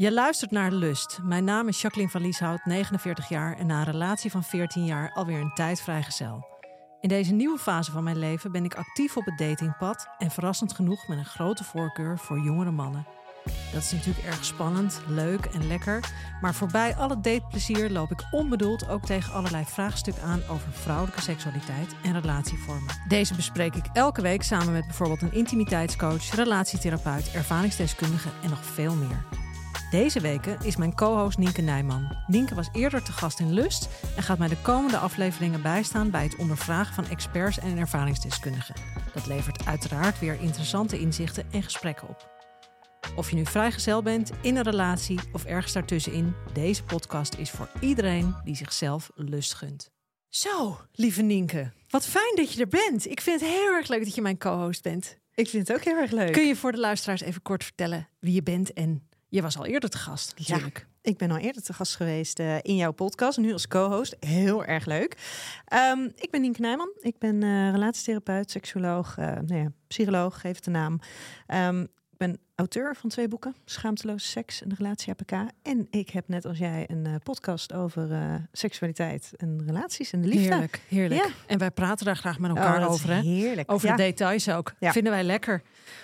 Je luistert naar Lust. Mijn naam is Jacqueline van Lieshout, 49 jaar en na een relatie van 14 jaar alweer een tijd vrijgezel. In deze nieuwe fase van mijn leven ben ik actief op het datingpad en verrassend genoeg met een grote voorkeur voor jongere mannen. Dat is natuurlijk erg spannend, leuk en lekker, maar voorbij alle dateplezier loop ik onbedoeld ook tegen allerlei vraagstukken aan over vrouwelijke seksualiteit en relatievormen. Deze bespreek ik elke week samen met bijvoorbeeld een intimiteitscoach, relatietherapeut, ervaringsdeskundige en nog veel meer. Deze weken is mijn co-host Nienke Nijman. Nienke was eerder te gast in Lust en gaat mij de komende afleveringen bijstaan bij het ondervragen van experts en ervaringsdeskundigen. Dat levert uiteraard weer interessante inzichten en gesprekken op. Of je nu vrijgezel bent, in een relatie of ergens daartussenin, deze podcast is voor iedereen die zichzelf lust gunt. Zo, lieve Nienke, wat fijn dat je er bent. Ik vind het heel erg leuk dat je mijn co-host bent. Ik vind het ook heel erg leuk. Kun je voor de luisteraars even kort vertellen wie je bent en je was al eerder te gast, natuurlijk. Ja, ik ben al eerder te gast geweest uh, in jouw podcast, nu als co-host. Heel erg leuk. Um, ik ben Nienke Nijman. Ik ben uh, relatietherapeut, seksuoloog, uh, nou ja, psycholoog, geef het de naam. Um, ik ben auteur van twee boeken, Schaamteloos Seks en Relatie APK. En ik heb net als jij een podcast over seksualiteit en relaties en de liefde. Heerlijk, heerlijk. Ja. En wij praten daar graag met elkaar oh, over. Hè? Heerlijk. Over ja. de details ook. Ja. Vinden wij lekker.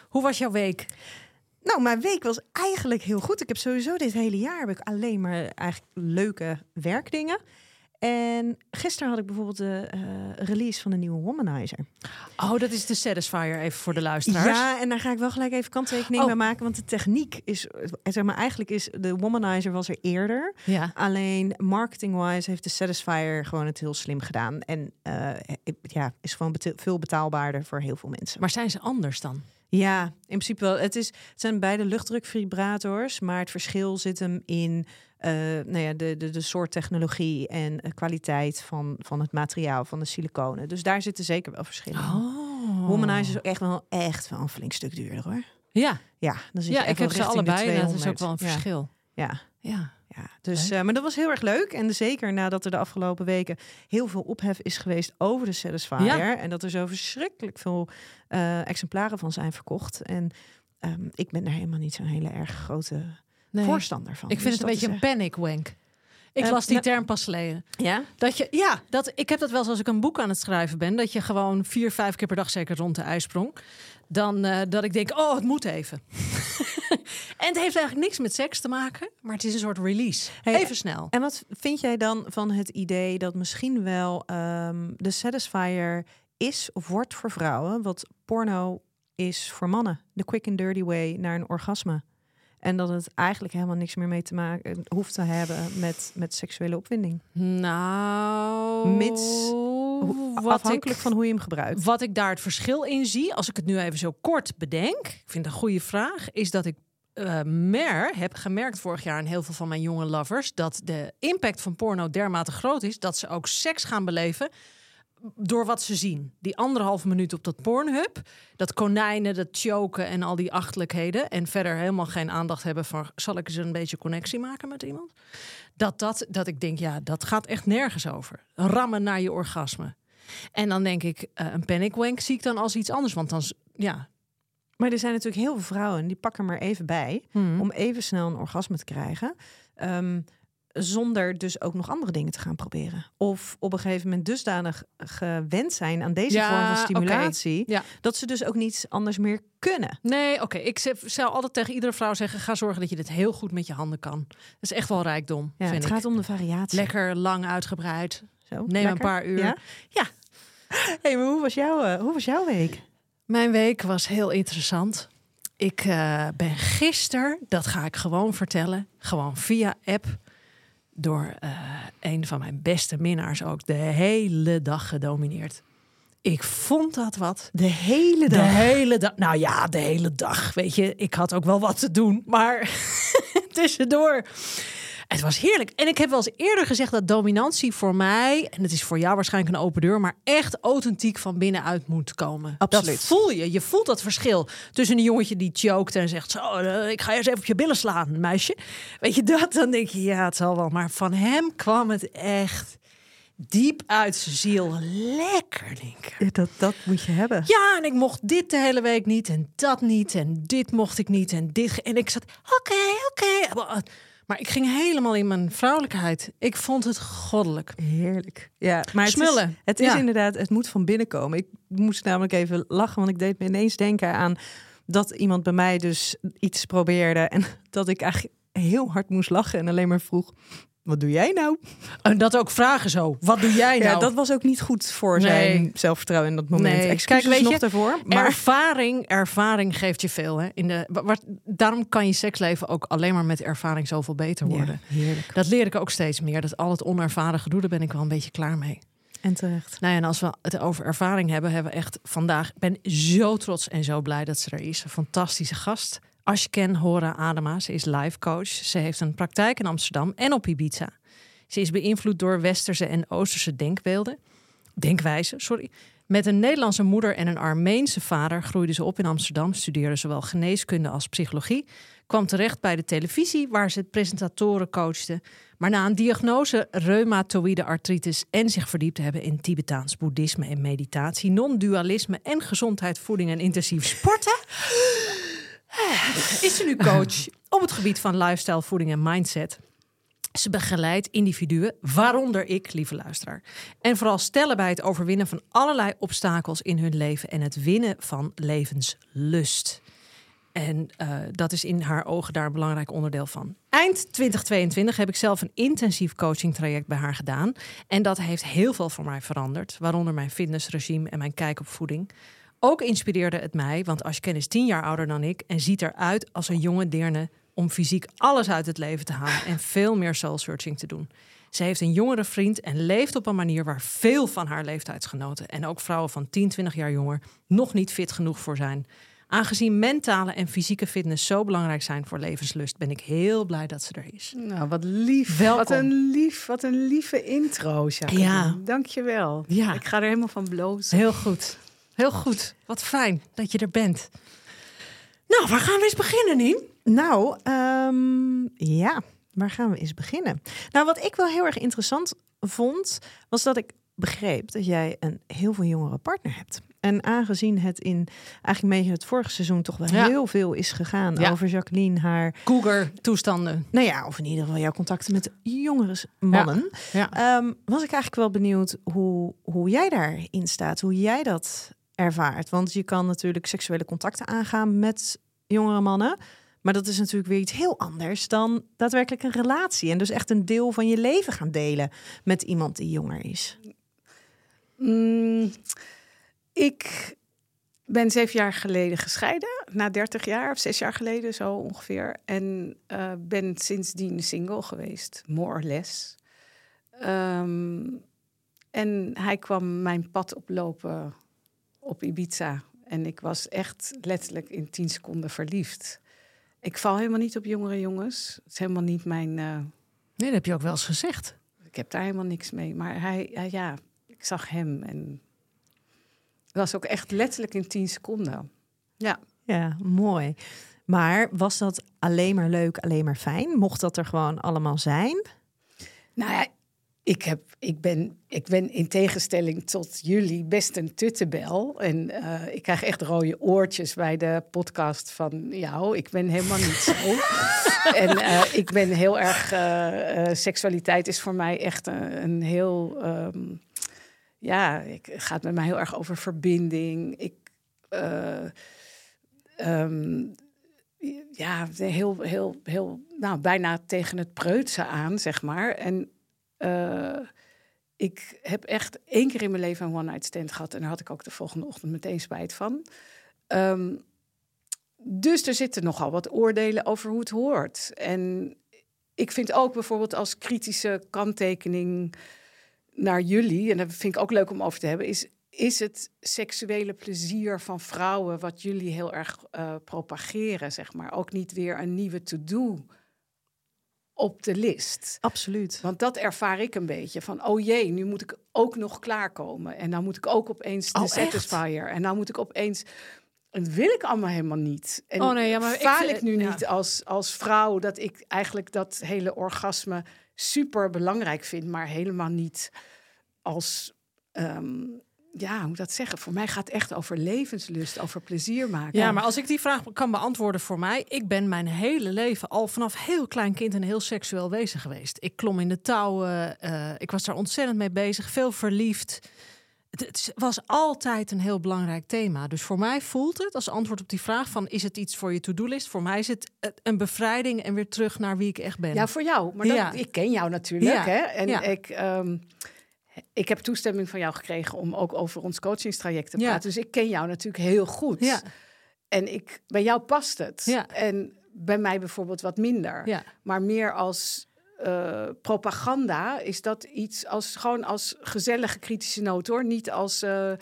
Hoe was jouw week? Nou, mijn week was eigenlijk heel goed. Ik heb sowieso dit hele jaar heb ik alleen maar eigenlijk leuke werkdingen. En gisteren had ik bijvoorbeeld de uh, release van de nieuwe Womanizer. Oh, dat is de Satisfier even voor de luisteraars. Ja, en daar ga ik wel gelijk even kanttekening Oh. bij maken. Want de techniek is, zeg maar, eigenlijk is de Womanizer was er eerder. Ja. Alleen marketing-wise heeft de Satisfier gewoon het heel slim gedaan. En uh, ja, is gewoon beta veel betaalbaarder voor heel veel mensen. Maar zijn ze anders dan? Ja, in principe wel. Het, is, het zijn beide luchtdrukvibrators, maar het verschil zit hem in uh, nou ja, de, de, de soort technologie en uh, kwaliteit van, van het materiaal, van de siliconen. Dus daar zitten zeker wel verschillen in. Oh. Womanizer is ook echt wel, echt wel een flink stuk duurder hoor. Ja, ja, dan zit ja ik heb ze allebei en dat is ook wel een ja. verschil. Ja. Ja. Ja, dus, uh, maar dat was heel erg leuk. En zeker nadat er de afgelopen weken heel veel ophef is geweest over de Satisfyer. Ja. En dat er zo verschrikkelijk veel uh, exemplaren van zijn verkocht. En um, ik ben daar helemaal niet zo'n hele erg grote nee. voorstander van. Ik vind dus het een beetje een panic wank. Ik uh, las die term pas geleden. Ja? Dat je, ja, dat, ik heb dat wel eens als ik een boek aan het schrijven ben. Dat je gewoon vier, vijf keer per dag zeker rond de ijsprong. Dan uh, dat ik denk, oh, het moet even. en het heeft eigenlijk niks met seks te maken. Maar het is een soort release. Hey, even snel. En wat vind jij dan van het idee dat misschien wel um, de Satisfier is of wordt voor vrouwen... wat porno is voor mannen? De quick and dirty way naar een orgasme. En dat het eigenlijk helemaal niks meer mee te maken hoeft te hebben met, met seksuele opwinding. Nou, mits wat afhankelijk ik, van hoe je hem gebruikt. Wat ik daar het verschil in zie, als ik het nu even zo kort bedenk, ik vind het een goede vraag, is dat ik uh, mer heb gemerkt vorig jaar in heel veel van mijn jonge lovers dat de impact van porno dermate groot is dat ze ook seks gaan beleven door wat ze zien. Die anderhalve minuut op dat Pornhub, dat konijnen, dat choken en al die achtelijkheden en verder helemaal geen aandacht hebben van zal ik eens een beetje connectie maken met iemand? Dat dat dat ik denk ja, dat gaat echt nergens over. Rammen naar je orgasme. En dan denk ik uh, een panic wank zie ik dan als iets anders, want dan ja, maar er zijn natuurlijk heel veel vrouwen die pakken maar even bij hmm. om even snel een orgasme te krijgen. Um, zonder dus ook nog andere dingen te gaan proberen. Of op een gegeven moment dusdanig gewend zijn aan deze Ja, vorm van stimulatie, Ja. dat ze dus ook niets anders meer kunnen. Nee, oké. Ik zou altijd tegen iedere vrouw zeggen: ga zorgen dat je dit heel goed met je handen kan. Dat is echt wel rijkdom. Ja, vind het ik. gaat om de variatie. Lekker lang uitgebreid. Zo, Neem lekker. een paar uur. Ja? Ja. Hey, maar hoe was, jouw, eh, hoe was jouw week? Mijn week was heel interessant. Ik eh, ben gisteren, dat ga ik gewoon vertellen, gewoon via app, door eh, een van mijn beste minnaars ook, de hele dag gedomineerd. Ik vond dat wat. De hele De dag. hele dag. Nou ja, de hele dag. Weet je, ik had ook wel wat te doen, maar tussendoor. Het was heerlijk. En ik heb wel eens eerder gezegd dat dominantie voor mij, en het is voor jou waarschijnlijk een open deur, maar echt authentiek van binnenuit moet komen. Absoluut. Dat voel je. Je voelt dat verschil tussen een jongetje die choked en zegt: Zo, eh, ik ga eerst even op je billen slaan, meisje. Weet je dat? Dan denk je, ja, het zal wel. Maar van hem kwam het echt diep uit zijn ziel. Lekker, denk Dat, dat moet je hebben. ja, en ik mocht dit de hele week niet en dat niet en dit mocht ik niet en dit. En ik zat, oké, oké. Maar ik ging helemaal in mijn vrouwelijkheid. Ik vond het goddelijk. Heerlijk. Ja, maar het Smullen. is, het is Ja. inderdaad, het moet van binnen komen. Ik moest namelijk even lachen, want ik deed me ineens denken aan dat iemand bij mij dus iets probeerde en dat ik eigenlijk heel hard moest lachen en alleen maar vroeg: wat doe jij nou? En dat ook vragen zo. Wat doe jij nou? Ja, dat was ook niet goed voor Nee. zijn zelfvertrouwen in dat moment. Nee. Excuses Kijk, weet nog je, daarvoor. Maar Ervaring, ervaring geeft je veel. Hè? In de, wa- wa- daarom kan je seksleven ook alleen maar met ervaring zoveel beter worden. Ja, heerlijk. Dat leer ik ook steeds meer. Dat al het onervaren gedoe, daar ben ik wel een beetje klaar mee. En terecht. Nou ja, en als we het over ervaring hebben, hebben we echt vandaag. Ik ben zo trots en zo blij dat ze er is. Een fantastische gast. Kent, Hora Adema. Is life coach. Ze heeft een praktijk in Amsterdam en op Ibiza. Ze is beïnvloed door westerse en oosterse denkbeelden. Denkwijzen, sorry. Met een Nederlandse moeder en een Armeense vader groeide ze op in Amsterdam. Studeerde zowel geneeskunde als psychologie. Kwam terecht bij de televisie, waar ze presentatoren coachte. Maar na een diagnose reumatoïde artritis en zich verdiept hebben in Tibetaans boeddhisme en meditatie, non-dualisme en gezondheid, voeding en intensief sporten, is ze nu coach op het gebied van lifestyle, voeding en mindset. Ze begeleidt individuen, waaronder ik, lieve luisteraar. En vooral stellen bij het overwinnen van allerlei obstakels in hun leven en het winnen van levenslust. En eh, dat is in haar ogen daar een belangrijk onderdeel van. Eind 2022 heb ik zelf een intensief coaching traject bij haar gedaan. En dat heeft heel veel voor mij veranderd. Waaronder mijn fitnessregime en mijn kijk op voeding. Ook inspireerde het mij, want kennis is tien jaar ouder dan ik... en ziet eruit als een jonge deerne om fysiek alles uit het leven te halen... en veel meer soul-searching te doen. Ze heeft een jongere vriend en leeft op een manier waar veel van haar leeftijdsgenoten... en ook vrouwen van 10, 20 jaar jonger nog niet fit genoeg voor zijn... Aangezien mentale en fysieke fitness zo belangrijk zijn voor levenslust, ben ik heel blij dat ze er is. Nou, wat lief. Welkom. Wat een lief, wat een lieve intro, Jacqueline. Ja. Dank je wel. Ja. Ik ga er helemaal van blozen. Heel goed. Heel goed. Wat fijn dat je er bent. Nou, waar gaan we eens beginnen, Nien? Nou, ehm, ja, waar gaan we eens beginnen? Nou, wat ik wel heel erg interessant vond, was dat ik begreep dat jij een heel veel jongere partner hebt. En aangezien het in eigenlijk beetje het vorige seizoen toch wel Ja. heel veel is gegaan Ja. over Jacqueline, haar, Cougar-toestanden. nou ja, of in ieder geval jouw contacten met jongere mannen, Ja. Ehm, was ik eigenlijk wel benieuwd hoe, hoe jij daarin staat, hoe jij dat ervaart. Want je kan natuurlijk seksuele contacten aangaan met jongere mannen. Maar dat is natuurlijk weer iets heel anders dan daadwerkelijk een relatie. En dus echt een deel van je leven gaan delen met iemand die jonger is. Mm, ik ben zeven jaar geleden gescheiden. Na 30 jaar, of zes jaar geleden zo ongeveer. En eh, ben sindsdien single geweest, more or less. Ehm, en hij kwam mijn pad oplopen op Ibiza. En ik was echt letterlijk in tien seconden verliefd. Ik val helemaal niet op jongere jongens. Het is helemaal niet mijn... eh, Nee, dat heb je ook wel eens gezegd. ik heb daar helemaal niks mee. Maar hij, hij- ja, ik zag hem en het was ook echt letterlijk in tien seconden. Ja, Ja, mooi. Maar was dat alleen maar leuk, alleen maar fijn? Mocht dat er gewoon allemaal zijn? nou ja, ik, heb, ik, ben, ik ben in tegenstelling tot jullie best een tuttebel. En uh, ik krijg echt rode oortjes bij de podcast van jou. Ik ben helemaal niet zo. en uh, ik ben heel erg... Uh, seksualiteit is voor mij echt een, een heel... Um, ja, het gaat met mij heel erg over verbinding. Ik... Um, ja, heel, heel, heel, nou, bijna tegen het preutse aan, zeg maar. En uh, ik heb echt één keer in mijn leven een one-night stand gehad. En daar had ik ook de volgende ochtend meteen spijt van. Um, dus er zitten nogal wat oordelen over hoe het hoort. En ik vind ook bijvoorbeeld als kritische kanttekening naar jullie, en dat vind ik ook leuk om over te hebben, is, is het seksuele plezier van vrouwen wat jullie heel erg uh, propageren, zeg maar, ook niet weer een nieuwe to-do op de list. Absoluut. Want dat ervaar ik een beetje. Van, oh jee, nu moet ik ook nog klaarkomen. En dan moet ik ook opeens de oh, Satisfier. En dan moet ik opeens... Dat wil ik allemaal helemaal niet. En oh nee, ja, maar faal ik, ik nu niet als, als vrouw... dat ik eigenlijk dat hele orgasme super belangrijk vind... maar helemaal niet als um, ja, hoe moet dat zeggen? Voor mij gaat het echt over levenslust, over plezier maken. Ja, maar als ik die vraag kan beantwoorden voor mij, ik ben mijn hele leven al vanaf heel klein kind een heel seksueel wezen geweest. Ik klom in de touwen, uh, ik was daar ontzettend mee bezig, veel verliefd. Het, het, was altijd een heel belangrijk thema. Dus voor mij voelt het als antwoord op die vraag van is het iets voor je to-do-list? Voor mij is het een bevrijding en weer terug naar wie ik echt ben. Ja, voor jou. Maar ja. ik ken jou natuurlijk. Ja. Hè? En ja. ik. Um, ik heb toestemming van jou gekregen om ook over ons coachingstraject te praten. Dus ik ken jou natuurlijk heel goed. Ja. En ik, bij jou past het. Ja. En bij mij bijvoorbeeld wat minder. Ja. Maar meer als uh, propaganda is dat iets als gewoon als gezellige kritische noot hoor. Niet als uh,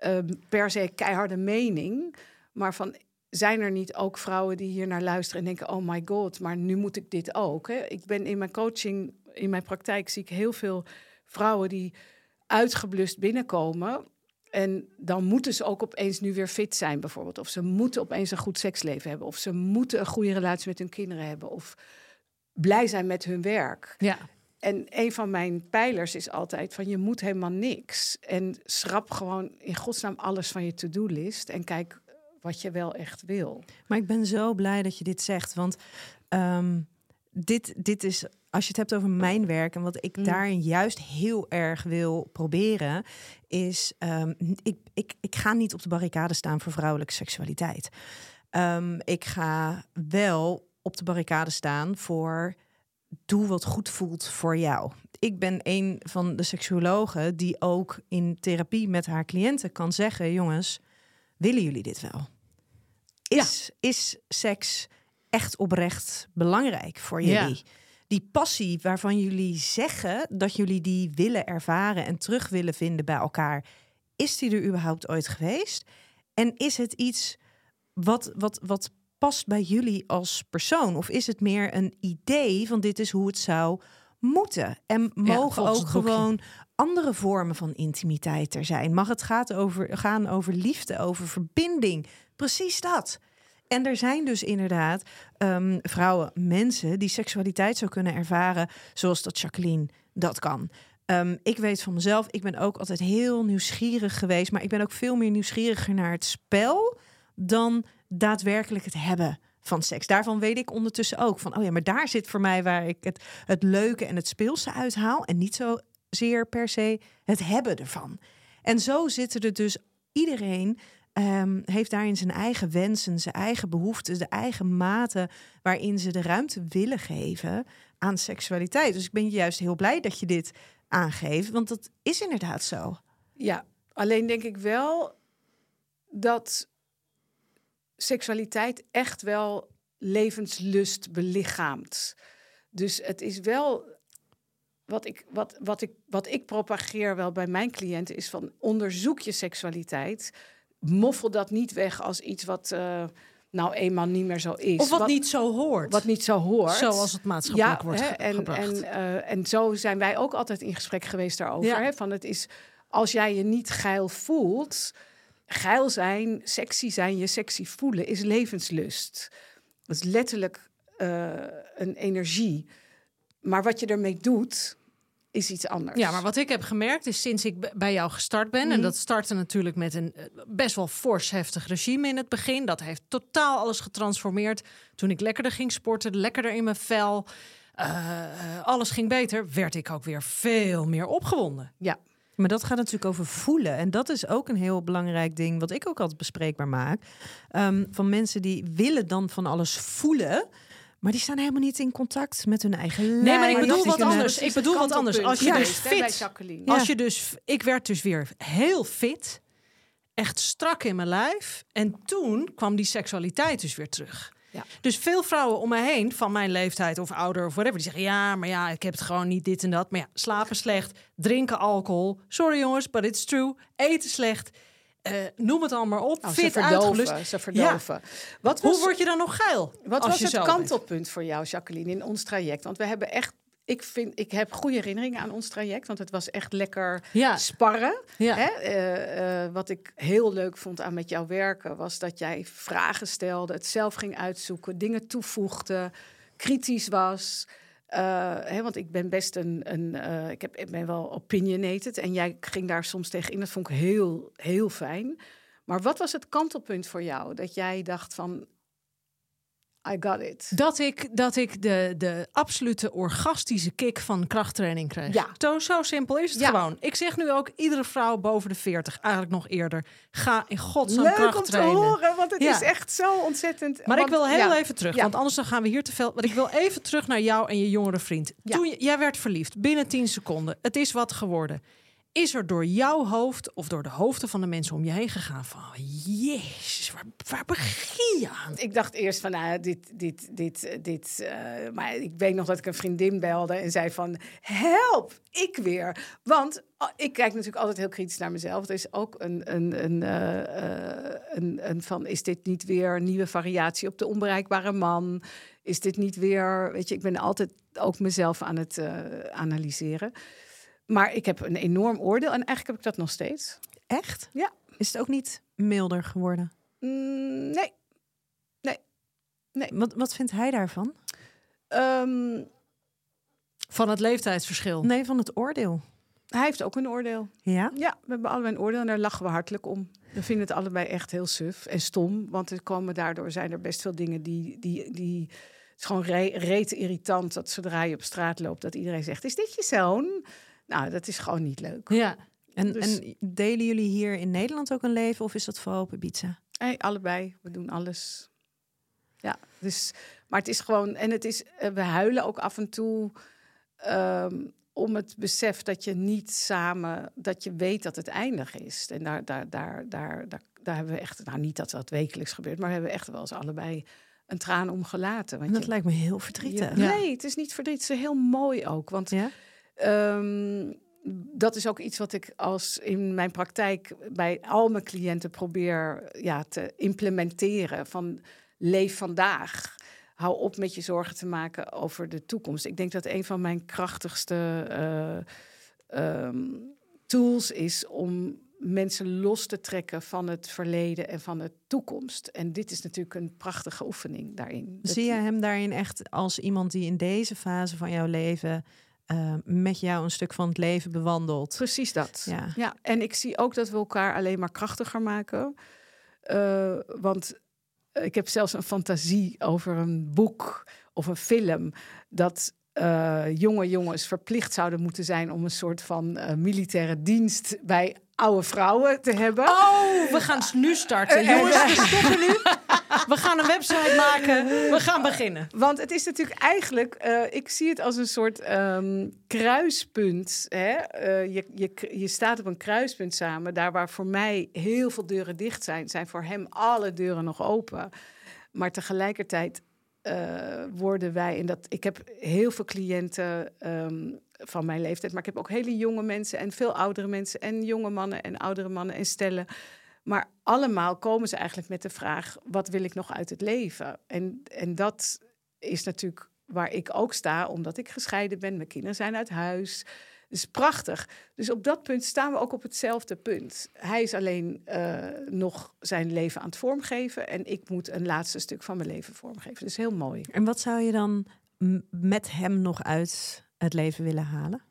uh, per se keiharde mening. Maar van zijn er niet ook vrouwen die hier naar luisteren en denken: oh my god, maar nu moet ik dit ook. Hè? Ik ben in mijn coaching, in mijn praktijk zie ik heel veel vrouwen die uitgeblust binnenkomen. En dan moeten ze ook opeens nu weer fit zijn, bijvoorbeeld. Of ze moeten opeens een goed seksleven hebben. Of ze moeten een goede relatie met hun kinderen hebben. Of blij zijn met hun werk. Ja. En een van mijn pijlers is altijd van je moet helemaal niks. En schrap gewoon in godsnaam alles van je to-do-list. En kijk wat je wel echt wil. Maar ik ben zo blij dat je dit zegt. Want um, dit, dit is als je het hebt over mijn werk en wat ik mm. daarin juist heel erg wil proberen, is um, ik, ik, ik ga niet op de barricade staan voor vrouwelijke seksualiteit. Um, ik ga wel op de barricade staan voor doe wat goed voelt voor jou. Ik ben een van de seksuologen die ook in therapie met haar cliënten kan zeggen: jongens, willen jullie dit wel? Is, ja. is seks echt oprecht belangrijk voor jullie? Ja die passie waarvan jullie zeggen dat jullie die willen ervaren en terug willen vinden bij elkaar, is die er überhaupt ooit geweest? En is het iets wat, wat, wat past bij jullie als persoon? Of is het meer een idee van dit is hoe het zou moeten? En mogen ook gewoon andere vormen van intimiteit er zijn? Mag het gaat over, gaan over liefde, over verbinding? Precies dat. En er zijn dus inderdaad um, vrouwen, mensen die seksualiteit zou kunnen ervaren zoals dat Jacqueline dat kan. Um, ik weet van mezelf, ik ben ook altijd heel nieuwsgierig geweest, maar ik ben ook veel meer nieuwsgieriger naar het spel dan daadwerkelijk het hebben van seks. Daarvan weet ik ondertussen ook van, oh ja, maar daar zit voor mij waar ik het, het leuke en het speelse uithaal en niet zozeer per se het hebben ervan. En zo zitten er dus iedereen um, heeft daarin zijn eigen wensen, zijn eigen behoeften, de eigen mate waarin ze de ruimte willen geven aan seksualiteit. Dus ik ben juist heel blij dat je dit aangeeft, want dat is inderdaad zo. Ja, alleen denk ik wel dat seksualiteit echt wel levenslust belichaamt. Dus het is wel wat ik, wat, wat, ik, wat ik propageer wel bij mijn cliënten is van onderzoek je seksualiteit moffel dat niet weg als iets wat uh, nou eenmaal niet meer zo is. Of wat, niet zo hoort. Wat niet zo hoort. Zoals het maatschappelijk wordt hè, en, gebracht. En, uh, en zo zijn wij ook altijd in gesprek geweest daarover. Ja. Hè, van het is, als jij je niet geil voelt... Geil zijn, sexy zijn, je sexy voelen is levenslust. Dat is letterlijk uh, een energie. Maar wat je ermee doet, is iets anders. Ja, maar wat ik heb gemerkt is sinds ik bij jou gestart ben, Mhm. en dat startte natuurlijk met een eh, best wel fors heftig regime in het begin. Dat heeft totaal alles getransformeerd. Toen ik lekkerder ging sporten, lekkerder in mijn vel, eh, eh, alles ging beter, werd ik ook weer veel meer opgewonden. Ja, Maar dat gaat natuurlijk over voelen. En dat is ook een heel belangrijk ding, wat ik ook altijd bespreekbaar maak. Ehm, van mensen die willen dan van alles voelen. Maar die staan helemaal niet in contact met hun eigen lijf. Nee, maar ik bedoel wat anders. Ik bedoel wat anders. Als je Ja. dus fit. Ja. als je dus, ik werd dus weer heel fit, echt strak in mijn lijf. En toen kwam die seksualiteit dus weer terug. Ja. Dus veel vrouwen om me heen, van mijn leeftijd of ouder of whatever, die zeggen ja, maar ja, ik heb het gewoon niet dit en dat. Maar ja, slapen slecht, drinken alcohol. Sorry jongens, but it's true. Eten slecht. Eh, noem het allemaal op. Nou, ze verdoven, uitgelust. ze verdoven. Wat was, Hoe word je dan nog geil? wat was het kantelpunt voor jou, Jacqueline, in ons traject? Want we hebben echt, ik vind, ik heb goede herinneringen aan ons traject, want het was echt lekker Ja. sparren. Ja. Hè? Eh, eh, wat ik heel leuk vond aan met jouw werken, was dat jij vragen stelde, het zelf ging uitzoeken, dingen toevoegde, kritisch was. Eh, hè, want ik ben best een, een eh, ik, heb, ik ben wel opinionated en jij ging daar soms tegen in. Dat vond ik heel, heel fijn. Maar wat was het kantelpunt voor jou? Dat jij dacht van, I got it. Dat ik, dat ik de, de absolute orgastische kick van krachttraining kreeg. Ja. Zo, zo simpel is het Ja. gewoon. Ik zeg nu ook iedere vrouw boven de 40, eigenlijk nog eerder, ga in godsnaam Leuk om kracht te trainen. horen, want het Ja. is echt zo ontzettend. Maar want- ik wil heel ja. even terug, Ja. want anders dan gaan we hier te veel. Want ik wil even terug naar jou en je jongere vriend. Ja. Toen je, jij werd verliefd, binnen 10 seconden. Het is wat geworden. Is er door jouw hoofd of door de hoofden van de mensen om je heen gegaan van... Jezus, waar, waar begin je aan? Ik dacht eerst van, nou, dit, dit, dit, dit. eh, maar ik weet nog dat ik een vriendin belde en zei van, help, ik weer. Want oh, ik kijk natuurlijk altijd heel kritisch naar mezelf. Er is ook een, een, een, eh, eh, een, een van, is dit niet weer een nieuwe variatie op de onbereikbare man? Is dit niet weer, weet je, ik ben altijd ook mezelf aan het analyseren. Maar ik heb een enorm oordeel en eigenlijk heb ik dat nog steeds. Echt? Ja. Is het ook niet milder geworden? Mm, nee. Wat, wat vindt hij daarvan? Ehm, Van het leeftijdsverschil. Nee, van het oordeel. hij heeft ook een oordeel. Ja? Ja, we hebben allebei een oordeel en daar lachen we hartelijk om. We vinden het allebei echt heel suf en stom. Want er komen daardoor zijn er best veel dingen die. die, die het is gewoon re, reet irritant dat zodra je op straat loopt, dat iedereen zegt: Is dit je zoon? Nou, dat is gewoon niet leuk. Ja. En, Dus- en delen jullie hier in Nederland ook een leven of is dat vooral op Ibiza? Hey, allebei, we doen alles. Ja, dus, maar het is gewoon, en het is, eh, we huilen ook af en toe ehm, om het besef dat je niet samen, dat je weet dat het eindig is. En daar, daar, daar, daar, daar, daar hebben we echt, nou niet dat dat wekelijks gebeurt, maar we hebben echt wel eens allebei een traan om gelaten. En Want dat je- lijkt me heel verdrietig. je- Nee, het is niet verdriet, het is heel mooi ook. Want Ja? Ehm, dat is ook iets wat ik als in mijn praktijk bij al mijn cliënten probeer ja, te implementeren. Van leef vandaag. Hou op met je zorgen te maken over de toekomst. Ik denk dat een van mijn krachtigste eh, ehm, tools is om mensen los te trekken van het verleden en van de toekomst. En dit is natuurlijk een prachtige oefening daarin. Zie je hem daarin echt als iemand die in deze fase van jouw leven eh, met jou een stuk van het leven bewandelt? Precies dat. Ja. Ja, en ik zie ook dat we elkaar alleen maar krachtiger maken. Eh, want ik heb zelfs een fantasie over een boek of een film dat eh, jonge jongens verplicht zouden moeten zijn om een soort van eh, militaire dienst bij oude vrouwen te hebben. Oh, we gaan nu starten. Jongens, we stoppen nu. We gaan een website maken. We gaan beginnen. Want het is natuurlijk eigenlijk, eh, ik zie het als een soort ehm, kruispunt. Hè? Eh, je, je, je staat op een kruispunt samen. Daar waar voor mij heel veel deuren dicht zijn, zijn voor hem alle deuren nog open. Maar tegelijkertijd eh, worden wij, en dat ik heb heel veel cliënten ehm, van mijn leeftijd, maar ik heb ook hele jonge mensen en veel oudere mensen en jonge mannen en oudere mannen en stellen. Maar allemaal komen ze eigenlijk met de vraag: wat wil ik nog uit het leven? En, en dat is natuurlijk waar ik ook sta, omdat ik gescheiden ben. Mijn kinderen zijn uit huis. Dus prachtig. Dus op dat punt staan we ook op hetzelfde punt. Hij is alleen eh, nog zijn leven aan het vormgeven. En ik moet een laatste stuk van mijn leven vormgeven. Dus heel mooi. En wat zou je dan met hem nog uit het leven willen halen?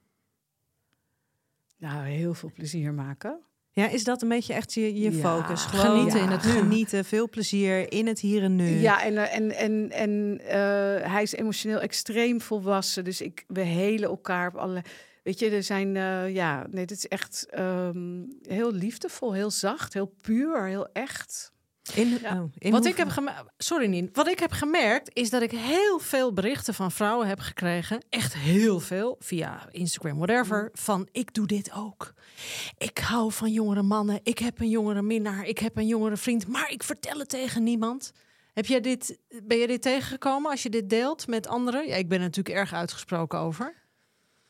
Nou, heel veel plezier maken. Ja, is dat een beetje echt je, je Ja. focus? Genieten in het nu. Genieten, veel plezier in het hier en nu. Ja, en, eh, en, en, en eh, hij is emotioneel extreem volwassen. Dus ik, we helen elkaar op alle. Weet je, er zijn. eh, ja, nee, dit is echt ehm, heel liefdevol, heel zacht, heel puur, heel echt. In, Ja. oh, in Wat ik, heb Sorry, Nien. Wat ik heb gemerkt is dat ik heel veel berichten van vrouwen heb gekregen. Echt heel veel. Via Instagram, whatever. Van ik doe dit ook. Ik hou van jongere mannen. Ik heb een jongere minnaar. Ik heb een jongere vriend. Maar ik vertel het tegen niemand. Heb jij dit, ben je dit tegengekomen als je dit deelt met anderen? Ja, ik ben er natuurlijk erg uitgesproken over.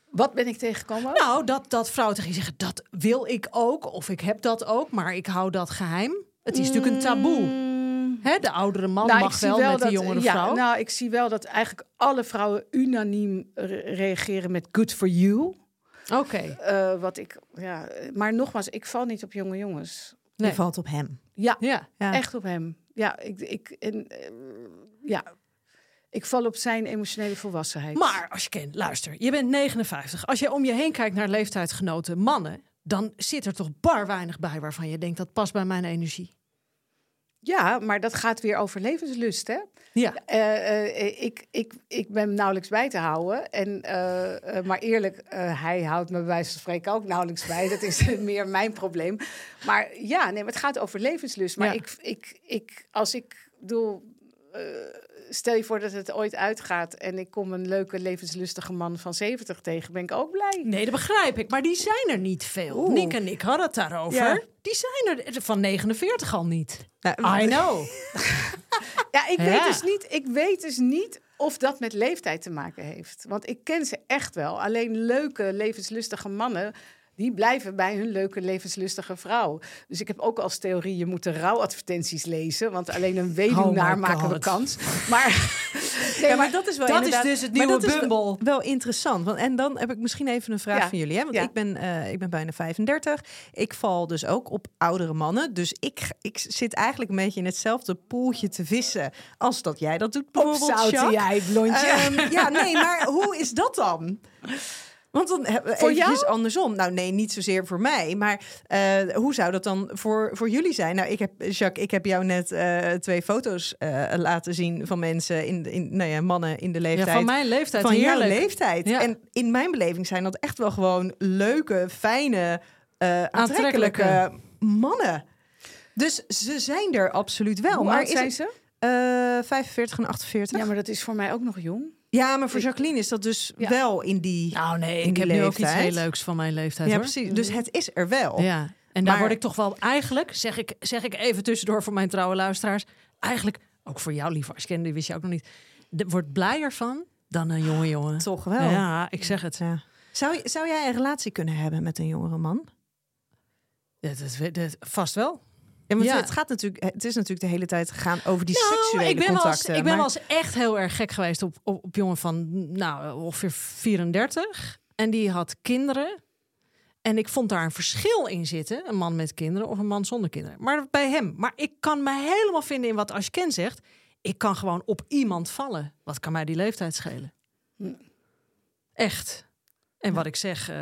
Wat ben ik tegengekomen? Nou, dat, dat vrouwen tegen je zeggen, dat wil ik ook. Of ik heb dat ook, maar ik hou dat geheim. Het is natuurlijk een taboe. Mm, Hè, de oudere man nou, mag wel, met dat, de jongere ja, vrouw. Nou, ik zie wel dat eigenlijk alle vrouwen unaniem re- reageren met good for you. Oké. Eh, wat ik, ja, maar nogmaals, ik val niet op jonge jongens. Nee. Je valt op hem. Ja, Ja. Ja. echt op hem. Ja, ik, ik, en, eh, ja, ik val op zijn emotionele volwassenheid. Maar als je kent, luister, je bent 59. Als je om je heen kijkt naar leeftijdsgenoten mannen, dan zit er toch bar weinig bij waarvan je denkt dat past bij mijn energie. Ja, maar dat gaat weer over levenslust, hè? Ja. Eh, eh, ik, ik, ik ben nauwelijks bij te houden. En, eh, eh, maar eerlijk, eh, hij houdt me bij wijze van spreken ook nauwelijks bij. Dat is meer mijn probleem. Maar ja, nee, maar het gaat over levenslust. Maar Ja. ik, ik, ik, als ik doe. Eh, stel je voor dat het ooit uitgaat en ik kom een leuke levenslustige man van 70 tegen, ben ik ook blij. Nee, dat begrijp ik, maar die zijn er niet veel. Oeh. Nick en ik hadden het daarover. Ja. Die zijn er van 49 al niet. Nou, I know. Ja, ik Ja. weet dus niet. Ik weet dus niet of dat met leeftijd te maken heeft. Want ik ken ze echt wel. Alleen leuke, levenslustige mannen. Die blijven bij hun leuke, levenslustige vrouw. Dus ik heb ook als theorie, je moet de rouwadvertenties lezen. Want alleen een weduwnaar Oh maken we kans. Maar, nee, Ja, maar dat is wel dat is dus het nieuwe Bumble. Wel interessant. Want, en dan heb ik misschien even een vraag Ja. van jullie. Hè? Want Ja. ik, ben, eh, ik ben bijna 35. Ik val dus ook op oudere mannen. Dus ik, ik zit eigenlijk een beetje in hetzelfde poeltje te vissen... als dat jij dat doet bijvoorbeeld, jij, blondje. Ehm, ja, nee, maar hoe is dat dan? Want dan hebben we Voor eventjes jou? andersom. Nou, nee, niet zozeer voor mij. Maar eh, hoe zou dat dan voor, voor jullie zijn? Nou, ik heb, Jacques, ik heb jou net eh, twee foto's eh, laten zien van mensen, in, in, nou ja, mannen in de Ja, leeftijd. van mijn leeftijd. van jouw leeftijd. Ja. En in mijn beleving zijn dat echt wel gewoon leuke, fijne, eh, aantrekkelijke Aantrekkelijke. mannen. Dus ze zijn er absoluut wel. Hoe maar zijn het, ze? eh, 45 en 48? Ja, maar dat is voor mij ook nog jong. Ja, maar voor Jacqueline is dat dus Ja. wel in die... Nou nee, ik heb nu ook iets heel leuks van mijn leeftijd. ja, hoor. precies. Dus het is er wel. Ja, en daar word ik toch wel eigenlijk, zeg ik, zeg ik even tussendoor voor mijn trouwe luisteraars, eigenlijk ook voor jou, lieve die wist je ook nog niet, wordt blijer van dan een jonge jongen. Toch wel. Ja, ik zeg het. Ja. Zou, zou jij een relatie kunnen hebben met een jongere man? Dat, dat, vast wel. Ja, want Ja. het gaat natuurlijk, het is natuurlijk de hele tijd gegaan over die Nou, seksuele ik ben wel eens, contacten. ik ben maar- wel eens echt heel erg gek geweest op, op, op jongen van nou, ongeveer 34. En die had kinderen. En ik vond daar een verschil in zitten. Een man met kinderen of een man zonder kinderen. Maar bij hem. Maar ik kan me helemaal vinden in wat Ashken zegt. Ik kan gewoon op iemand vallen. Wat kan mij die leeftijd schelen? Hm. Echt. En wat ik zeg, eh,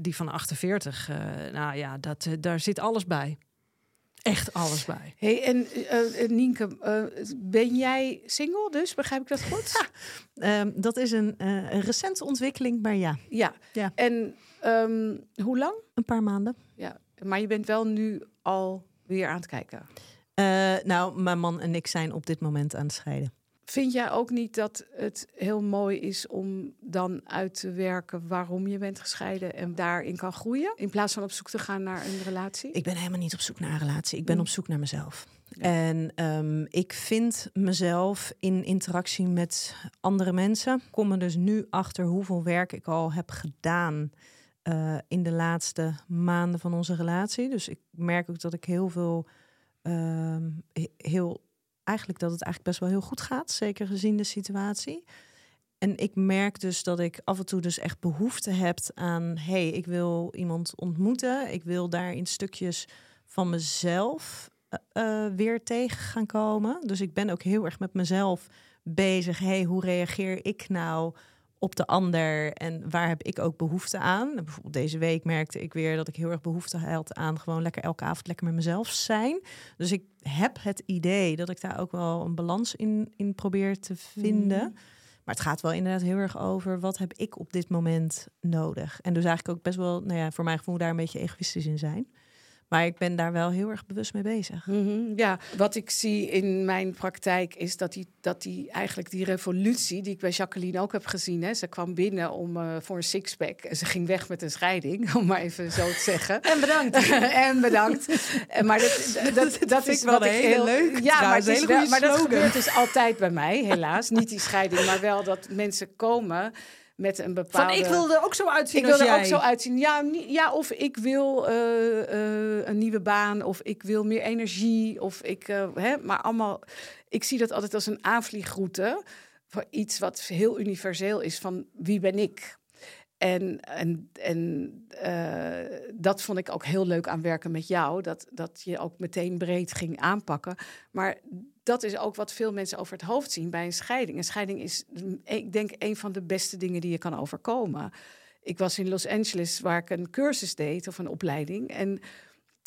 die van 48, eh, nou ja, dat, eh, daar zit alles bij. Echt alles bij. Hey, en eh, eh, Nienke, eh, ben jij single dus? Begrijp ik dat goed? Ehm, dat is een, recente ontwikkeling, maar ja, ja. Ja. En ehm, hoe lang? een paar maanden. Ja. Maar je bent wel nu al weer aan het kijken. Nou, mijn man en ik zijn op dit moment aan het scheiden. Vind jij ook niet dat het heel mooi is om dan uit te werken waarom je bent gescheiden en daarin kan groeien? In plaats van op zoek te gaan naar een relatie? Ik ben helemaal niet op zoek naar een relatie. Ik ben Mm. op zoek naar mezelf. Ja. En ehm, ik vind mezelf in interactie met andere mensen. Ik kom er dus nu achter hoeveel werk ik al heb gedaan eh, in de laatste maanden van onze relatie. Dus ik merk ook dat ik heel veel, ehm, he- heel, eigenlijk dat het eigenlijk best wel heel goed gaat, zeker gezien de situatie. En ik merk dus dat ik af en toe dus echt behoefte heb aan... hey, ik wil iemand ontmoeten. Ik wil daar in stukjes van mezelf eh, eh, weer tegen gaan komen. Dus ik ben ook heel erg met mezelf bezig. hey, hoe reageer ik nou op de ander en waar heb ik ook behoefte aan. Bijvoorbeeld deze week merkte ik weer dat ik heel erg behoefte had aan gewoon lekker elke avond lekker met mezelf zijn. Dus ik heb het idee dat ik daar ook wel een balans in, in probeer te vinden. Mhm. Maar het gaat wel inderdaad heel erg over wat heb ik op dit moment nodig. En dus eigenlijk ook best wel, nou ja, voor mijn gevoel daar een beetje egoïstisch in zijn. Maar ik ben daar wel heel erg bewust mee bezig. Mhm, Ja, wat ik zie in mijn praktijk is dat die, dat die eigenlijk die revolutie die ik bij Jacqueline ook heb gezien. Hè, ze kwam binnen om eh, voor een sixpack en ze ging weg met een scheiding, om maar even zo te zeggen. En bedankt. en bedankt. En Maar dat, dat, dat, Dat is wel wat ik heel leuk Ja, maar, het is wel, maar dat gebeurt dus altijd bij mij, helaas. Niet die scheiding, maar wel dat mensen komen met een bepaalde. Van ik wil er ook zo uitzien Ik wil er jij. ook zo uitzien. Ja, ja of ik wil eh, eh, een nieuwe baan, of ik wil meer energie, of ik, eh, hè, maar allemaal. Ik zie dat altijd als een aanvliegroute voor iets wat heel universeel is van wie ben ik. En, en, en dat vond ik ook heel leuk aan werken met jou. Dat, dat je ook meteen breed ging aanpakken. Maar dat is ook wat veel mensen over het hoofd zien bij een scheiding. Een scheiding is, ik denk, een van de beste dingen die je kan overkomen. Ik was in Los Angeles waar ik een cursus deed of een opleiding. En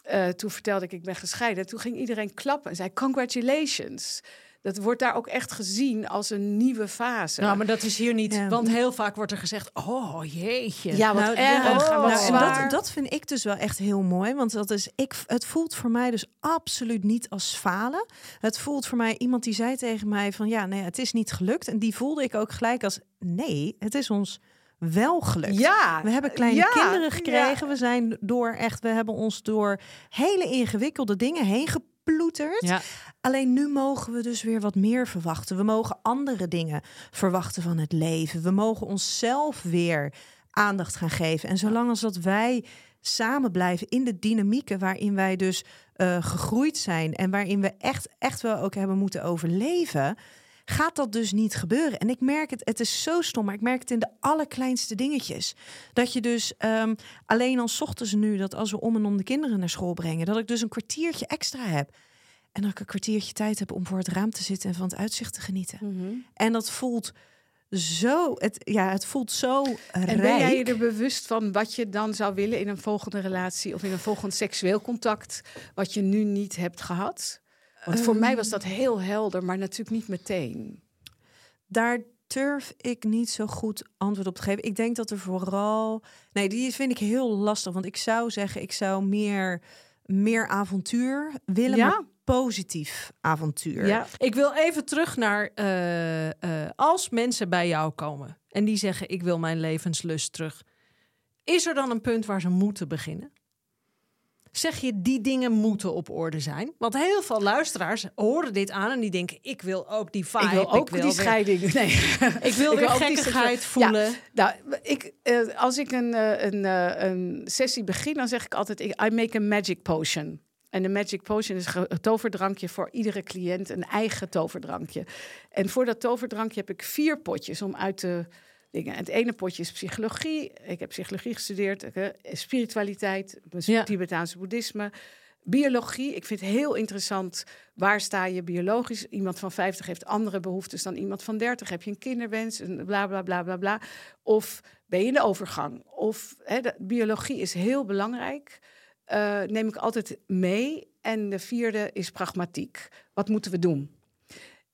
eh, toen vertelde ik, ik ben gescheiden. Toen ging iedereen klappen en zei, congratulations. Dat wordt daar ook echt gezien als een nieuwe fase. Nou, maar dat is hier niet. Ja. Want heel vaak wordt er gezegd: Oh jeetje. ja, wat Nou, erg ja, wat nou, en zwaar. dat, dat vind ik dus wel echt heel mooi. Want dat is, ik, het voelt voor mij dus absoluut niet als falen. Het voelt voor mij, iemand die zei tegen mij van ja, nee, het is niet gelukt. En die voelde ik ook gelijk als nee, het is ons wel gelukt. Ja, We hebben kleine ja, kinderen gekregen. ja. We zijn door echt, we hebben ons door hele ingewikkelde dingen heen geploeterd. Ja. Alleen nu mogen we dus weer wat meer verwachten. We mogen andere dingen verwachten van het leven. We mogen onszelf weer aandacht gaan geven. En zolang als dat wij samen blijven in de dynamieken waarin wij dus eh, gegroeid zijn en waarin we echt, echt wel ook hebben moeten overleven, gaat dat dus niet gebeuren. En ik merk het, het is zo stom, maar ik merk het in de allerkleinste dingetjes. Dat je dus ehm, alleen al ochtends nu, dat als we om en om de kinderen naar school brengen, dat ik dus een kwartiertje extra heb. En dat ik een kwartiertje tijd heb om voor het raam te zitten en van het uitzicht te genieten. Mhm. En dat voelt zo, het, ja, het voelt zo En rijk. ben jij je er bewust van wat je dan zou willen in een volgende relatie of in een volgend seksueel contact, wat je nu niet hebt gehad? Want voor mij was dat heel helder, maar natuurlijk niet meteen. Daar durf ik niet zo goed antwoord op te geven. Ik denk dat er vooral. Nee, die vind ik heel lastig. Want ik zou zeggen, ik zou meer, meer avontuur willen. Ja? Maar positief avontuur. Ja, Ik wil even terug naar eh, eh, als mensen bij jou komen en die zeggen: Ik wil mijn levenslust terug. Is er dan een punt waar ze moeten beginnen? Zeg je die dingen moeten op orde zijn? Want heel veel luisteraars horen dit aan en die denken: Ik wil ook die vibe. ik wil ook wil die weer- scheiding. Nee. Ik wil Ik weer wil ook die gekkigheid voelen. Nou, ik, eh, als ik een, eh, een, eh, een sessie begin, dan zeg ik altijd: I make a magic potion. En de magic potion is een toverdrankje voor iedere cliënt, een eigen toverdrankje. En voor dat toverdrankje heb ik vier potjes om uit te dingen. Het ene potje is psychologie. Ik heb psychologie gestudeerd, eh, spiritualiteit, Ja. Tibetaanse boeddhisme. Biologie, ik vind het heel interessant. Waar sta je biologisch? Iemand van 50 heeft andere behoeftes dan iemand van 30. Heb je een kinderwens? En bla bla bla bla bla. Of ben je in de overgang? Of hè, de, biologie is heel belangrijk. Eh, neem ik altijd mee. En de vierde is pragmatiek. Wat moeten we doen?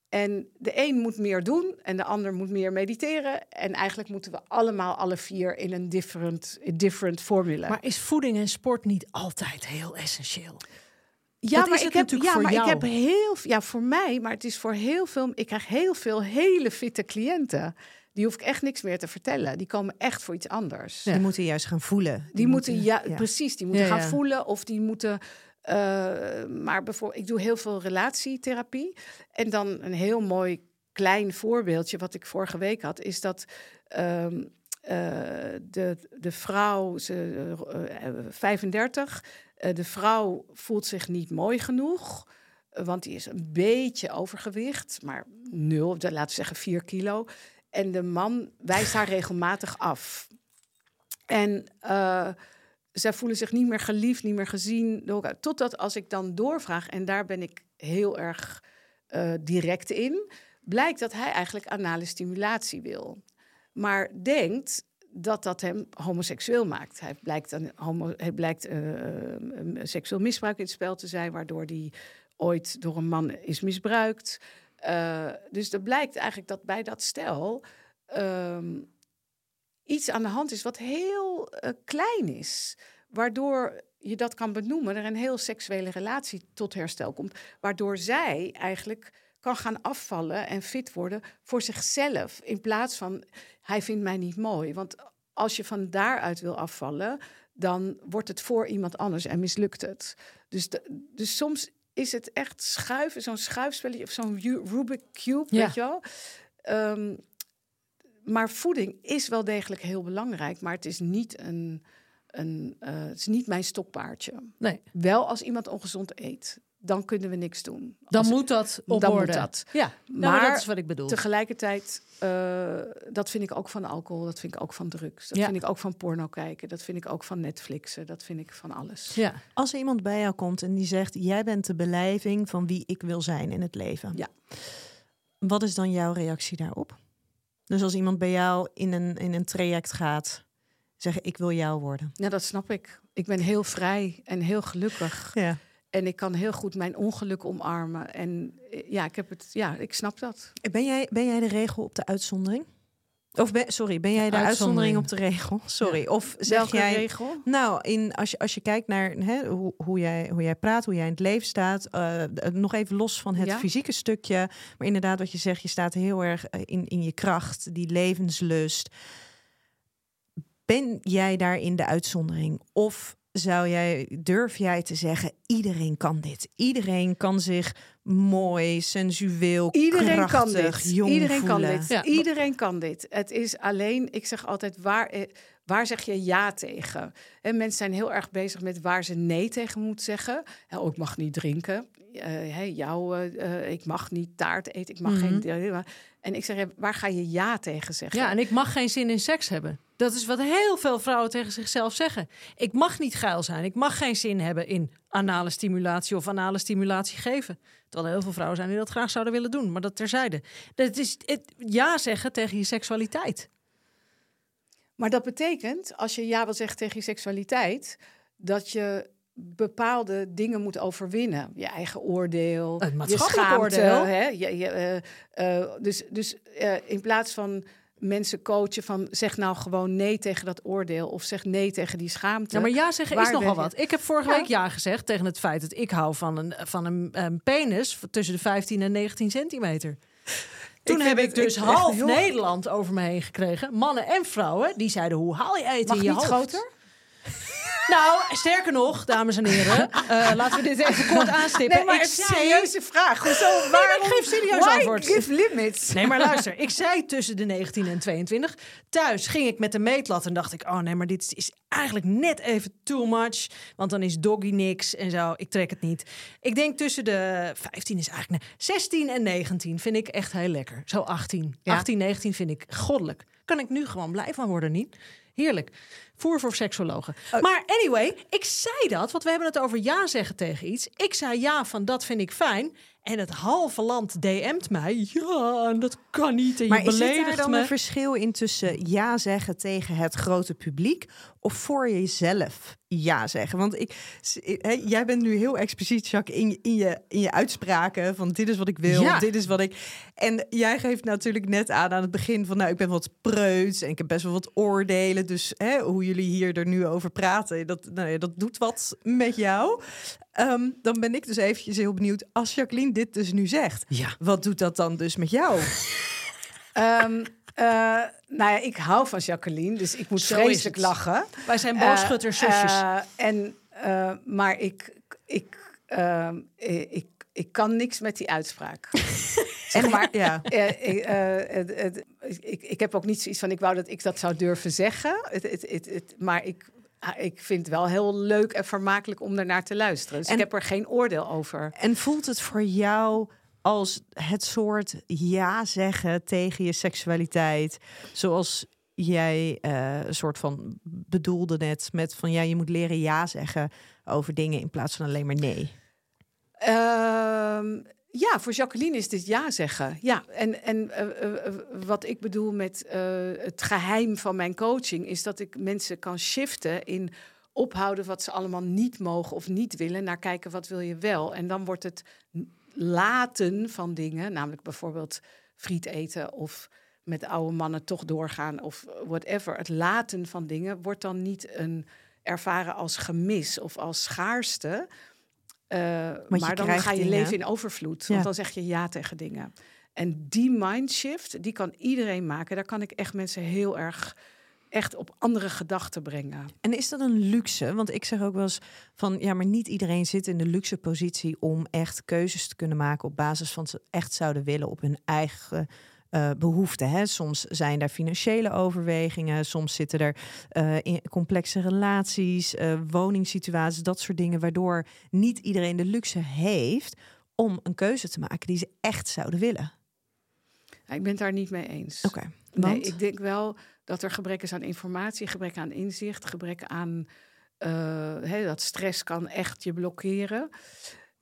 En de een moet meer doen en de ander moet meer mediteren. En eigenlijk moeten we allemaal alle vier in een different, different formula. Maar is voeding en sport niet altijd heel essentieel? Ja, Dat maar is ik het heb, natuurlijk ja, voor maar jou. ik heb heel ja voor mij, maar het is voor heel veel. Ik krijg heel veel hele fitte cliënten. Die hoef ik echt niks meer te vertellen. Die komen echt voor iets anders. Die moeten juist gaan voelen. Die, moeten, ja, ja. precies, die moeten Ja, gaan ja. voelen of die moeten. Eh, maar bijvoorbeeld, ik doe heel veel relatietherapie. En dan een heel mooi klein voorbeeldje wat ik vorige week had, is dat ehm, eh, de, de vrouw, ze, eh, eh, 35, eh, de vrouw voelt zich niet mooi genoeg. Want die is een beetje overgewicht, maar nul, laten we zeggen 4 kilo. En de man wijst haar regelmatig af. En zij voelen zich niet meer geliefd, niet meer gezien. Totdat als ik dan doorvraag, en daar ben ik heel erg eh, direct in, blijkt dat hij eigenlijk anale stimulatie wil. maar denkt dat dat hem homoseksueel maakt. Hij blijkt, een homo, hij blijkt eh, eh, seksueel misbruik in het spel te zijn, waardoor hij ooit door een man is misbruikt. Uh, dus er blijkt eigenlijk dat bij dat stel ehm, iets aan de hand is wat heel klein is, waardoor je dat kan benoemen, er een heel seksuele relatie tot herstel komt, waardoor zij eigenlijk kan gaan afvallen en fit worden voor zichzelf. In plaats van hij vindt mij niet mooi. Want als je van daaruit wil afvallen, dan wordt het voor iemand anders en mislukt het. Dus, dus soms is het echt schuiven, zo'n schuifspelletje of zo'n Rubik Cube, ja. weet je wel. Um, maar voeding is wel degelijk heel belangrijk, maar het is niet een, een uh, het is niet mijn stokpaardje. Nee. Wel als iemand ongezond eet dan kunnen we niks doen. Dan moet dat op dan orde. Moet dat. Ja, maar dat is wat ik bedoel. Tegelijkertijd, uh, dat vind ik ook van alcohol, dat vind ik ook van drugs, dat ja. vind ik ook van porno kijken, dat vind ik ook van Netflixen, dat vind ik van alles. Ja. Als er iemand bij jou komt en die zegt: jij bent de beleving van wie ik wil zijn in het leven. Ja. Wat is dan jouw reactie daarop? Dus als iemand bij jou in een, in een traject gaat, zeggen: ik wil jou worden. Ja, dat snap ik. Ik ben heel vrij en heel gelukkig. Ja. En ik kan heel goed mijn ongeluk omarmen. En eh, ja, ik heb het. Ja, ik snap dat. Ben jij, ben jij de regel op de uitzondering? Of ben, sorry, ben jij de uitzondering, op de regel? Sorry. Ja. Of zeg Welke jij. regel? Nou, in, als, je, als je kijkt naar hè, hoe, hoe, jij, hoe jij praat, hoe jij in het leven staat. Uh, nog even los van het Ja. fysieke stukje. Maar inderdaad, wat je zegt, je staat heel erg eh, in, in je kracht, die levenslust. Ben jij daar in de uitzondering? Of zou jij, durf jij te zeggen, iedereen kan dit. Iedereen kan zich mooi, sensueel, Iedereen kan krachtig, dit. jong Iedereen kan dit. Ja. Iedereen kan dit. Het is alleen, ik zeg altijd, waar, eh, waar zeg je ja tegen? En mensen zijn heel erg bezig met waar ze nee tegen moeten zeggen. Oh, ik mag niet drinken. Eh, hey, jou, eh, ik mag niet taart eten. Ik mag Mhm. geen. En ik zeg, waar ga je ja tegen zeggen? Ja, en ik mag geen zin in seks hebben. Dat is wat heel veel vrouwen tegen zichzelf zeggen. Ik mag niet geil zijn. Ik mag geen zin hebben in anale stimulatie of anale stimulatie geven. Terwijl er heel veel vrouwen zijn die dat graag zouden willen doen. Maar dat terzijde. Het is het ja zeggen tegen je seksualiteit. Maar dat betekent, als je ja wil zeggen tegen je seksualiteit, dat je bepaalde dingen moet overwinnen. Je eigen oordeel, Het je maatschappelijk schaamte. oordeel. Hè? Je, je, eh, dus dus eh, in plaats van mensen coachen van zeg nou gewoon nee tegen dat oordeel of zeg nee tegen die schaamte. Ja, maar ja zeggen is nogal wat. Ik heb vorige Ja. week ja gezegd tegen het feit dat ik hou van een, van een, een penis tussen de 15 en 19 centimeter. Toen heb ik dus ik- half Nederland over me heen gekregen. Mannen en vrouwen. Die zeiden, hoe haal je eten Mag in je niet hoofd? groter? Nou, sterker nog, dames en heren. eh, laten we dit even kort aanstippen. Nee, maar ik een serieuze vraag. Hoezo? Waarom? ik geef serieus antwoord. give limits? Nee, maar luister. Ik zei tussen de 19 en 22. Thuis ging ik met de meetlat en dacht ik... oh nee, maar dit is- eigenlijk net even too much. Want dan is doggy niks en zo. Ik trek het niet. Ik denk tussen de 15 is eigenlijk... nee, 16 en 19 vind ik echt heel lekker. Zo 18. Ja. 18, 19 vind ik goddelijk. Kan ik nu gewoon blij van worden, niet? Heerlijk. Voer voor seksologen. Maar anyway, ik zei dat, want we hebben het over ja zeggen tegen iets. Ik zei ja van dat vind ik fijn. En het halve land DM't mij. Ja, en dat kan niet. En Maar je is beledigt dan me. een verschil in tussen ja zeggen tegen het grote publiek of voor jezelf ja zeggen? Want ik, hè, jij bent nu heel expliciet, Jacques, in, je- in, je, in je uitspraken van dit is wat ik wil, Ja. dit is wat ik... En jij geeft natuurlijk net aan aan het begin van nou, ik ben wat preuts en ik heb best wel wat oordelen. Dus hè, hoe jullie hier er nu over praten, dat, nou ja, dat doet wat met jou. Ehm, dan ben ik dus eventjes heel benieuwd, als Jacqueline dit dus nu zegt, Ja. wat doet dat dan dus met jou? Eh, nou ja, ik hou van Jacqueline, dus ik moet Zo vreselijk lachen. Wij zijn Eh, boogschutters, zusjes. eh, en, eh, maar ik, ik, ehm, eh, ik, ik kan niks met die uitspraak. En maar, ja. Eh, ik, eh, ik, heb ook niet zoiets van, ik wou dat ik dat zou durven zeggen. Het, het, het, het- maar ik, ah, ik vind het wel heel leuk en vermakelijk om daarnaar te luisteren. Dus En- ik heb er geen oordeel over. En voelt het voor jou als het soort ja zeggen tegen je seksualiteit, zoals jij eh, een soort van bedoelde net met van ja, je moet leren ja zeggen over dingen in plaats van alleen maar nee. Ehm, Ja, voor Jacqueline is dit ja zeggen. Ja, en, en eh, eh, eh, wat ik bedoel met het geheim van mijn coaching is dat ik mensen kan shiften in ophouden wat ze allemaal niet mogen of niet willen, naar kijken wat wil je wel. En dan wordt het laten van dingen, namelijk bijvoorbeeld friet eten of met oude mannen toch doorgaan of whatever. Het laten van dingen wordt dan niet een ervaren als gemis of als schaarste. Eh, maar dan ga je dingen. leven in overvloed. Want dan zeg je ja tegen dingen. En die mindshift, die kan iedereen maken. Daar kan ik echt mensen heel erg echt op andere gedachten brengen. En is dat een luxe? Want ik zeg ook wel eens van ja, maar niet iedereen zit in de luxe positie om echt keuzes te kunnen maken op basis van wat ze echt zouden willen op hun eigen eh, behoeften. Hè. Soms zijn daar financiële overwegingen, soms zitten er eh, in complexe relaties, eh, woningssituaties, dat soort dingen, waardoor niet iedereen de luxe heeft om een keuze te maken die ze echt zouden willen. Ik ben het daar niet mee eens. Oké. Nee, want? ik denk wel dat er gebrek is aan informatie, gebrek aan inzicht, gebrek aan dat stress kan echt je blokkeren.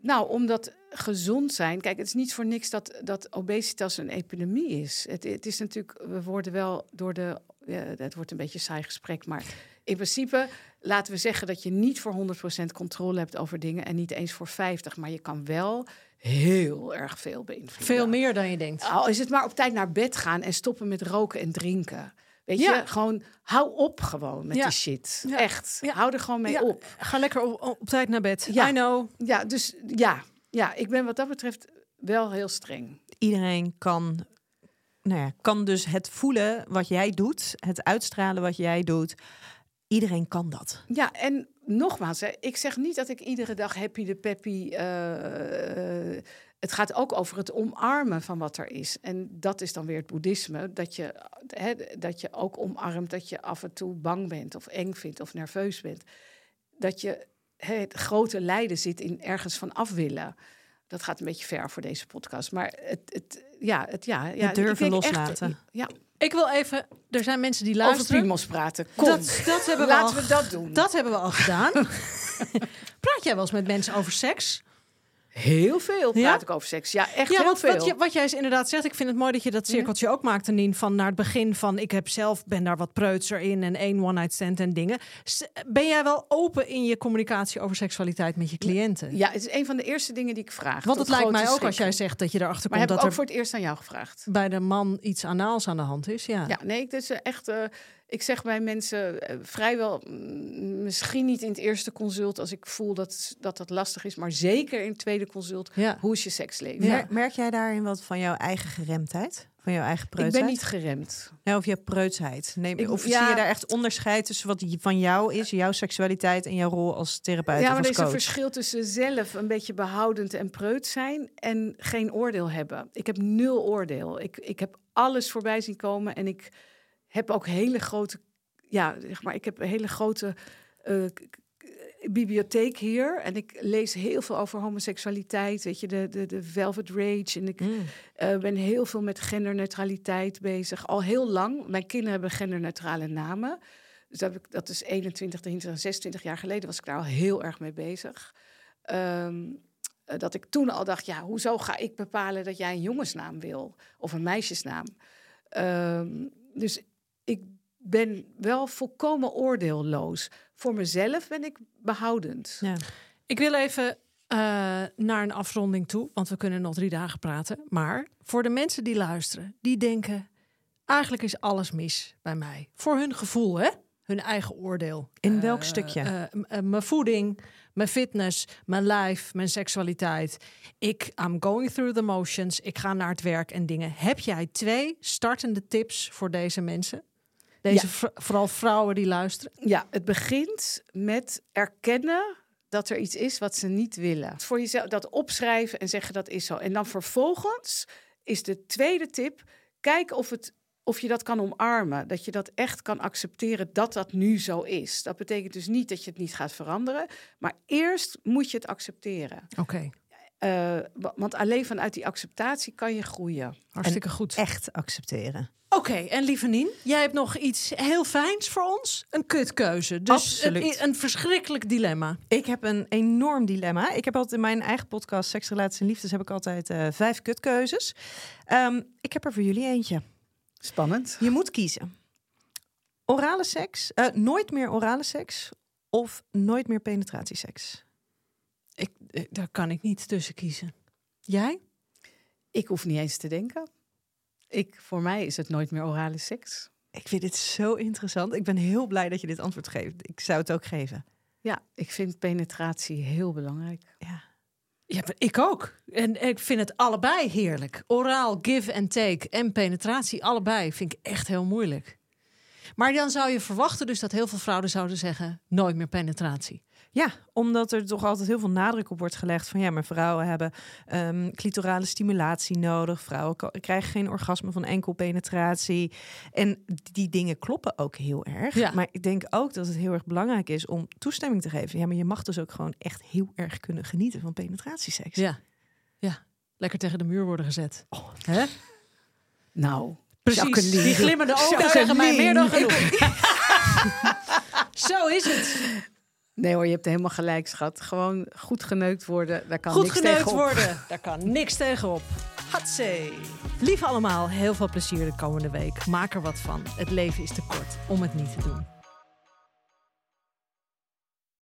Nou, omdat gezond zijn. Kijk, het is niet voor niks dat, dat obesitas een epidemie is. Het, het is natuurlijk, we worden wel door de. Ja, het wordt een beetje een saai gesprek, maar in principe laten we zeggen dat je niet voor 100% controle hebt over dingen en niet eens voor 50, maar je kan wel heel erg veel beïnvloeden. Veel meer dan je denkt. Al is het maar op tijd naar bed gaan en stoppen met roken en drinken. Weet Ja. je, gewoon hou op gewoon met Ja. die shit. Ja. Echt. Ja. Hou er gewoon mee Ja, op. Ga lekker op, op tijd naar bed. Ja. I know. Ja, dus ja. ja, ik ben wat dat betreft wel heel streng. iedereen kan, nou ja, kan dus het voelen wat jij doet, het uitstralen wat jij doet. Iedereen kan dat. Ja, en nogmaals, hè, ik zeg niet dat ik iedere dag happy de peppy. eh, eh, het gaat ook over het omarmen van wat er is. En dat is dan weer het boeddhisme. Dat je, hè, dat je ook omarmt dat je af en toe bang bent of eng vindt of nerveus bent. Dat je hè, het grote lijden zit in ergens van af willen. Dat gaat een beetje ver voor deze podcast. Maar het, het, ja, het, ja, ja, Het durven echt- loslaten. ja, Ik wil even... Er zijn mensen die over luisteren. piemels praten. Kom, Dat, dat hebben we laten al, we dat doen. Dat hebben we al gedaan. Praat jij wel eens met mensen over seks? Heel veel praat Ja? ik over seks. Ja, echt Ja, heel want veel. wat, je, wat jij inderdaad zegt, ik vind het mooi dat je dat cirkeltje ook maakte, Nien. Van naar het begin van ik heb zelf ben daar wat preutser in en één one night stand en dingen. Ben jij wel open in je communicatie over seksualiteit met je cliënten? Ja, het is een van de eerste dingen die ik vraag. Want het lijkt mij ook als jij zegt dat je erachter Maar komt heb ik dat ook er voor het eerst aan jou gevraagd. bij de man iets anaals aan de hand is. Ja. Ja, nee, het is echt. eh, ik zeg bij mensen eh, vrijwel, mm, misschien niet in het eerste consult als ik voel dat, dat dat lastig is, maar zeker in het tweede consult. Ja. Hoe is je seksleven? Ja. Mer- Merk jij daarin wat van jouw eigen geremdheid? Van jouw eigen Ik preutsheid? ben niet geremd. Ja, of jouw preutsheid? Neem, Ik- of ja. zie je daar echt onderscheid tussen wat die van jou is, jouw seksualiteit en jouw rol als therapeut Ja, maar er is een verschil tussen zelf een beetje behoudend en preut zijn en geen oordeel hebben. Ik heb nul oordeel. Ik, ik heb alles voorbij zien komen en ik heb ook hele grote, ja, zeg maar, ik heb een hele grote eh, bibliotheek hier en ik lees heel veel over homoseksualiteit, weet je, de, de, de Velvet Rage en ik Mm. eh, ben heel veel met genderneutraliteit bezig. Al heel lang. Mijn kinderen hebben genderneutrale namen. Dus dat, heb ik, dat is 21, 23, 26 jaar geleden was ik daar al heel erg mee bezig. Ehm, eh, dat ik toen al dacht, ja, hoezo ga ik bepalen dat jij een jongensnaam wil? Of een meisjesnaam? Ehm, dus ben wel volkomen oordeelloos. Voor mezelf ben ik behoudend. Ja. Ik wil even eh, naar een afronding toe, want we kunnen nog drie dagen praten. Maar voor de mensen die luisteren, die denken... eigenlijk is alles mis bij mij. Voor hun gevoel, hè? Hun eigen oordeel. In welk Eh, stukje? eh, m- eh, mijn voeding, mijn fitness, mijn lijf, mijn seksualiteit. Ik, I'm going through the motions. Ik ga naar het werk en dingen. Heb jij twee startende tips voor deze mensen? Deze Ja. vooral vrouwen die luisteren. Ja, het begint met erkennen dat er iets is wat ze niet willen. Voor jezelf dat opschrijven en zeggen dat is zo. En dan vervolgens is de tweede tip: kijk of, het, of je dat kan omarmen. Dat je dat echt kan accepteren dat dat nu zo is. Dat betekent dus niet dat je het niet gaat veranderen, maar eerst moet je het accepteren. Oké. Wa- want alleen vanuit die acceptatie kan je groeien. Hartstikke goed. Echt accepteren. Oké, en lieve Nien, jij hebt nog iets heel fijns voor ons. Een kutkeuze. Dus Absoluut. Een, een verschrikkelijk dilemma. Ik heb een enorm dilemma. Ik heb altijd in mijn eigen podcast Seks, Relaties en Liefdes heb ik altijd eh, vijf kutkeuzes. Ehm, ik heb er voor jullie eentje. Spannend. Je moet kiezen. Orale seks, eh, nooit meer orale seks of nooit meer penetratieseks. Ik, eh, daar kan ik niet tussen kiezen. Jij? Ik hoef niet eens te denken. Ik, voor mij is het nooit meer orale seks. Ik vind dit zo interessant. Ik ben heel blij dat je dit antwoord geeft. Ik zou het ook geven. Ja, ik vind penetratie heel belangrijk. Ja. Ja, maar ik ook. En ik vind het allebei heerlijk. Oraal, give and take en penetratie, allebei vind ik echt heel moeilijk. Maar dan zou je verwachten dus dat heel veel vrouwen zouden zeggen... nooit meer penetratie. Ja, omdat er toch altijd heel veel nadruk op wordt gelegd van ja, maar vrouwen hebben ehm clitorale stimulatie nodig. Vrouwen krijgen geen orgasme van enkel penetratie. En die dingen kloppen ook heel erg. Ja. Maar ik denk ook dat het heel erg belangrijk is om toestemming te geven. Ja, maar je mag dus ook gewoon echt heel erg kunnen genieten van penetratieseks. Ja, ja. Lekker tegen de muur worden gezet. Hè? Nou, Precies, Jacqueline. die glimmende ogen zeggen mij meer dan genoeg. Zo is het. Nee hoor, je hebt helemaal gelijk, schat. Gewoon goed geneukt worden, daar kan Goed niks geneukt tegenop. worden, daar kan niks tegenop. Hatsé. Lieve allemaal, heel veel plezier de komende week. Maak er wat van. Het leven is te kort om het niet te doen.